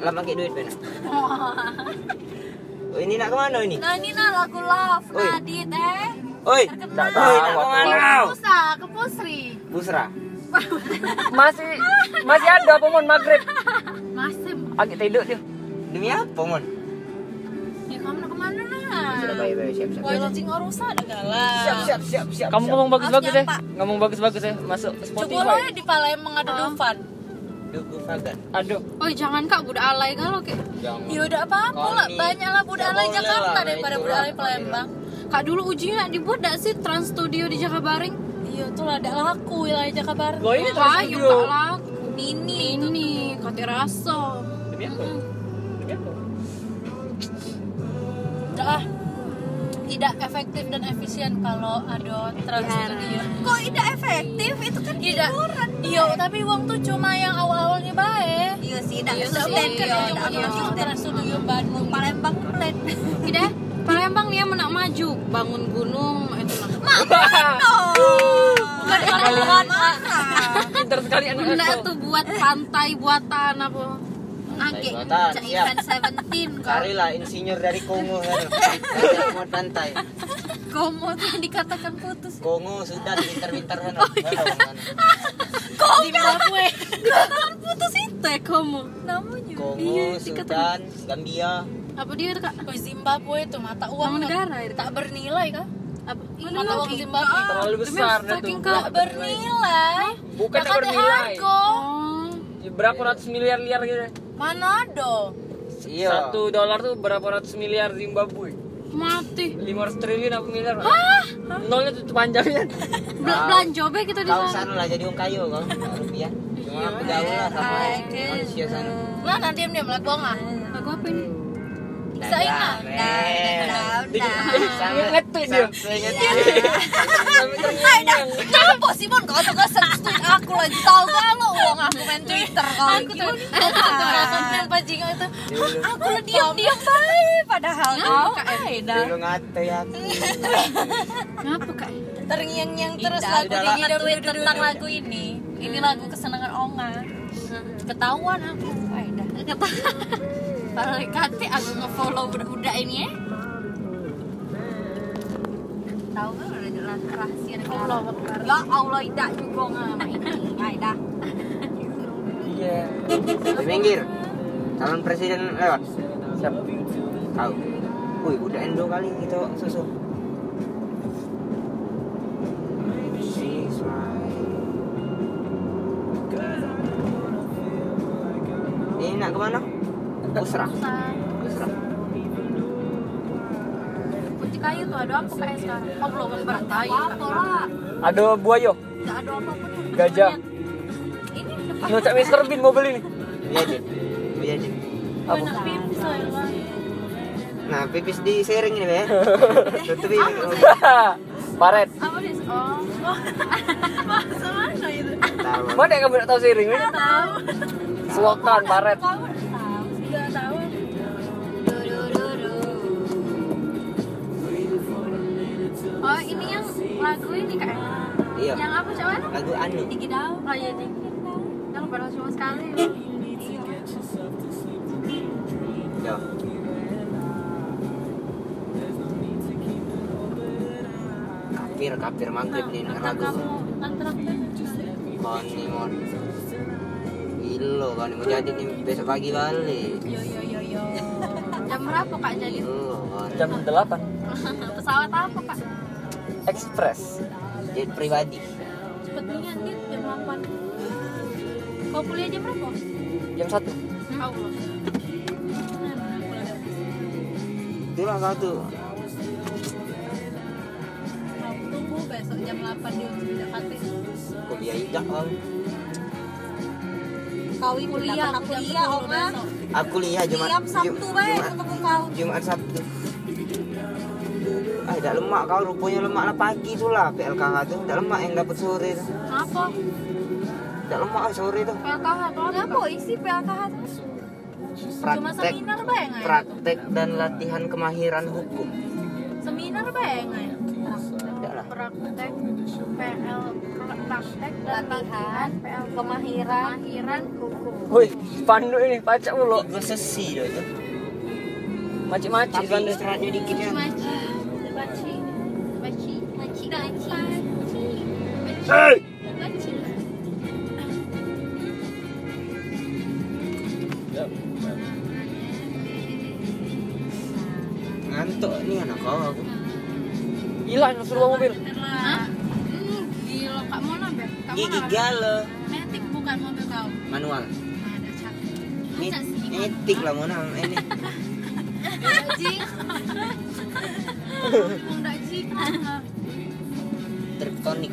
Lam pakai duit benar. Oh, ini nak ke mana ini? Nah ini nah lagu love Oi. Nadit eh. Oi, Terkenal. oi, nak ke mana? Nusa ke Pusri. Busra. Masih masih ada pomon maghrib. Masih. Agak tidur dia. Demi apa, Mon? Ya kamu nak ke mana Sudah nah? baik, siap, siap. Wah cacing orusa ada galah. Siap, siap, siap, siap. Kamu siap. ngomong bagus-bagus ya. Ngomong bagus-bagus ya. Masuk lo Spotify. ya di Palembang ada Dufan. Fagan. Aduh. Oh jangan kak budak alay kalau kayak Jangan. Ya udah lah, Kami- banyak lah budak Ya alay Jakarta lah, daripada budak alay Palembang. kak dulu ujinya dibuat gak sih Trans Studio di Jakabaring? Iya tuh lah, ada laku wilayah Jakarta. Lo ini Wah, Trans Studio. tak laku. Ini ini kate raso. Demi apa? Demi apa? Udah ah. Tidak efektif dan efisien kalau ada trans studio. Kok tidak efektif? Itu kan tidak. Iya, tapi uang tuh cuma yang awal-awalnya baik. Iya sih, tidak Iya iya, sih, kan iya, ujung-ujung iya. trans studio Bandung, Palembang plan. Tidak, Palembang nih menak maju, bangun gunung itu lah. Bukan Palembang Pintar sekali anak tuh buat pantai buatan apa? Cak siap. event Seventeen kak. Carilah insinyur dari Kongo kan. Mau pantai. Komo tuh dikatakan putus. Kongo sudah pintar-pintar kan. Zimbabwe. Dikatakan putus itu ya Komo. namanya. Kongo, Iya, Sudan, Gambia. Apa dia kak? Oh, Zimbabwe itu mata uang negara ya, Kak? tak bernilai kah? Apa? Mata uang Zimbabwe. Terlalu besar dah tuh. kak. bernilai. Bukan bernilai. harga. Oh, Berapa ratus miliar liar gitu. Mana ada? Iya. Satu dolar tuh berapa ratus miliar Zimbabwe? mati. 500 triliun apa miliar? Nolnya tuh panjangnya. Bel- Belanja be kita di Kau sana. sana lah jadi orang kayu kau rupiah. Cuma bergaul lah sama manusia sana. Nah, nanti diam diam lagu ah. Lagu apa ini? Bisa ingat. Ingat tuh dia. Kenapa sih Mon? Kau tuh gak tweet aku lagi tahu kalau uang aku main Twitter kau. Aku tuh aku tuh konten bajingan itu. Aku diam diam baik padahal kau. Ay, dah. Dulu ngate ya. Ngapa kak? Terngiang-ngiang terus lagu di tweet tentang lagu ini. Ini lagu kesenangan Onga. Ketahuan aku. Ay, dah. Padahal kate aku nge-follow budak-budak ini ya. Tahu kan udah jelas rahasia negara. Ya Allah tidak juga ngama ini. Ay, dah. Iya. Di minggir. Calon presiden lewat. Siap. Kau. Wih, udah endo kali gitu susu. Ini nak ke mana? Busra. Busra. Putih kayu tuh ada apa kayak sekarang? Oh belum berat kayu. Apa lah? Ada buaya, Tidak ada apa-apa. gajah. Ini depan Nyocak Mr. Bean mau beli nih. Iya, Din. Iya, Din. Apa? Nah, pipis di sharing ini, ya. Tutupi. Paret. Apa sih? Oh. Masa mana itu? Tahu. Mana yang kamu nak tahu sering? Win? Tahu. Selokan, paret. Tahu? Tidak tahu. Oh ini yang lagu ini kak? Iya. Yang apa coba? Lagu anu. Tahu. Oh iya dikit. Yang sekali. Yo. Kafir, kafir maghrib nih Antar lagu. Gilo kan mau jadi nih besok pagi balik. Yo yo yo yo. Jam berapa kak jadi? Gilo kan. Jam 8. Pesawat apa kak? Express. Jet pribadi. Cepet nih Dit, jam 8 Kau kuliah jam berapa? Jam 1. Allah Itulah kau tuh. Kamu tunggu besok jam 8 di Ujung Jakarta. Kuliah idah kau. Kau ini kuliah, kuliah, Oma. Aku lihat Jumat. Tiap Sabtu Jum- baik Jumat, ketemu kau. Jumat Sabtu. Ah, tidak lemak kau rupanya lemak lah pagi tuh lah PLKH tuh. Tidak lemak yang dapat sore tuh. Apa? Tidak lemak sore tuh. PLKH atau apa? Kenapa isi PLKH? Cuma Praktek, seminar bayang ya? praktek dan latihan kemahiran hukum. Seminar bayang ya? Praktek PL praktek dan latihan Kemahiran. kemahiran hukum Woi, spanduk ini pacak mulu. Gue sesi dah itu. Macik-macik Tapi spanduk. istirahatnya dikit ya. maci maci maci maci maci Hei! maci Ngantuk nih anak kau aku. Hilang suruh bawa mobil. Hah? Hmm, Gila, Kak Mona, Gigi galo. Metik bukan mobil kau. Manual. Metik lah mana ini. Jing. Enggak jing. Triptonic.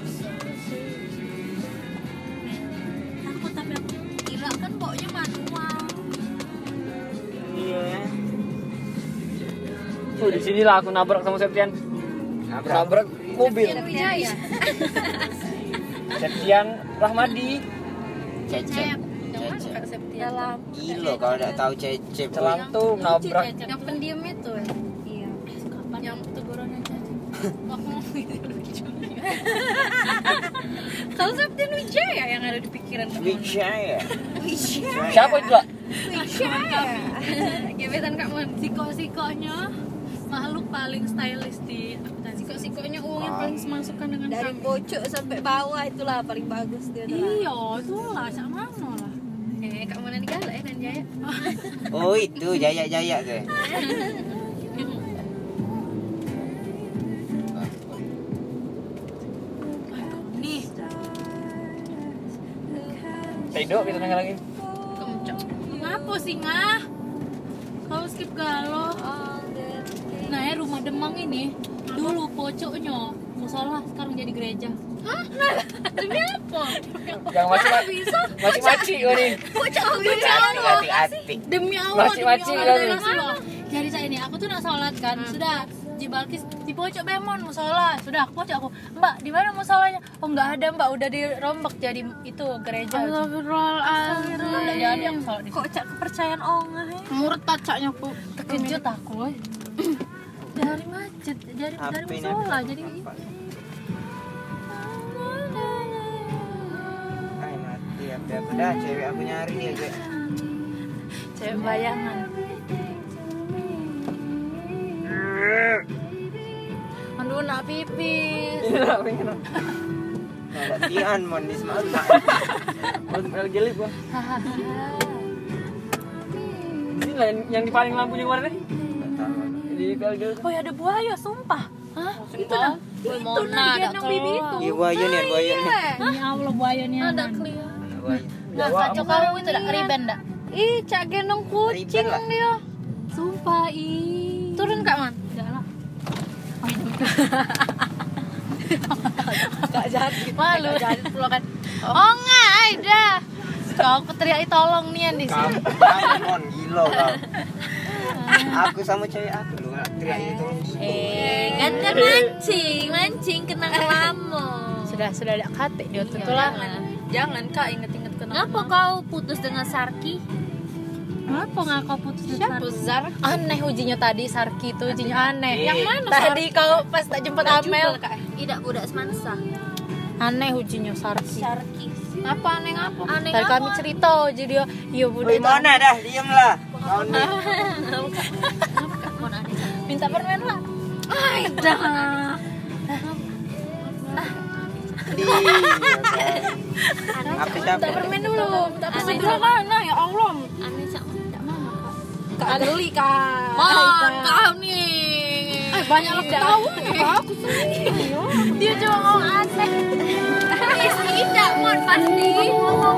Takut tapi aku kan manual. Iya ya. Oh, di sinilah aku nabrak sama Septian. Nabrak. Nabrak mobil. Wijaya. Septian Rahmadi. Cecep. Cecep. Dalam. Gila kalau tidak tahu cecep. Celantung nabrak. Yang pendiam itu ya. Iya. Yang tegurannya lucu. Kalau Septian Wijaya yang ada di pikiran. Wijaya. Wijaya. Siapa itu? Wijaya. Gebetan Mona. Siko-sikonya makhluk paling stylish di siko-sikonya semasukkan dengan dari kamu. pojok sampai bawah itulah paling bagus dia tuh Iya, itu lah, cak mana lah. eh kak mana digalak ya nan jaya Oh itu jaya-jaya ke. Nih, kita nengah lagi. Ngapa sih ngah? Kalau skip galau. Nah ya rumah Demang ini dulu pocoknya musola sekarang jadi gereja. Hah? Demi apa? Yang masih masih macik kau nih. Pocok Hati-hati. Demi Allah, demi Maci-maci Allah, demi nih. Rasulullah. Jadi saya ini, aku tuh nak sholat kan, sudah di Balkis di pojok Bemon musola, sudah aku pojok aku, Mbak di mana musolanya? Oh nggak ada Mbak, udah dirombak jadi itu gereja. Astagfirullahaladzim. Nggak jadi aku sholat di kok cak kepercayaan ongah ya Murtad caknya aku terkejut aku woy. dari masjid dari dari musola jadi? Ay mati apa apa dah cewek aku nyari dia ke. cewek bayangan aduh nak pipis Iya, pengen. Latihan mon di semata. Mau lagi lip gua. Ini lah yang, yang di paling lampunya kemarin nih. Oh ya ada buaya sumpah Hah? itu dah Woi, itu Mona nah ada bibi itu Iya buaya nih buaya nih. Demi Allah buaya nih ada clear Buaya. Nah, Wah, kacau kau itu dah riben dah. ih cak gendong kucing dia Sumpah ih. turun kak man Enggak lah. gak jadi Malu. jadi pulau kan Oh enggak, Aida. Kau aku teriak tolong nih di sini. Kamu kamu mon gila kau. Aku sama cewek aku lu nggak teriak itu. eh kan kan mancing mancing kenang lama Sudah sudah ada kate dia Iya, tulah. jangan. Jangan kak inget-inget kenapa. Ngapa kau putus dengan Sarki? Kenapa nggak kau putus dengan Siapa Sarki? Zar? Aneh ujinya tadi Sarki itu ujinya aneh. Yang mana? Tadi kau pas tak jemput Amel. Tidak budak semansa. Aneh ujinya Sarki. Sarki. Apa aneh ngapa? Aneh Tadi kami cerita jadi dia, iya budak mana dah diam lah. minta permen lah. Kan. Apa Minta siapa? permen dulu. Minta permen dulu mana ya Allah. aneh cak tidak mama kak. Kak geli kak. Mon, kau nih. Eh, banyak lah ketawa aku sendiri. Dia cuma ngomong aneh. Tidak, Mon pasti. Dia tuh.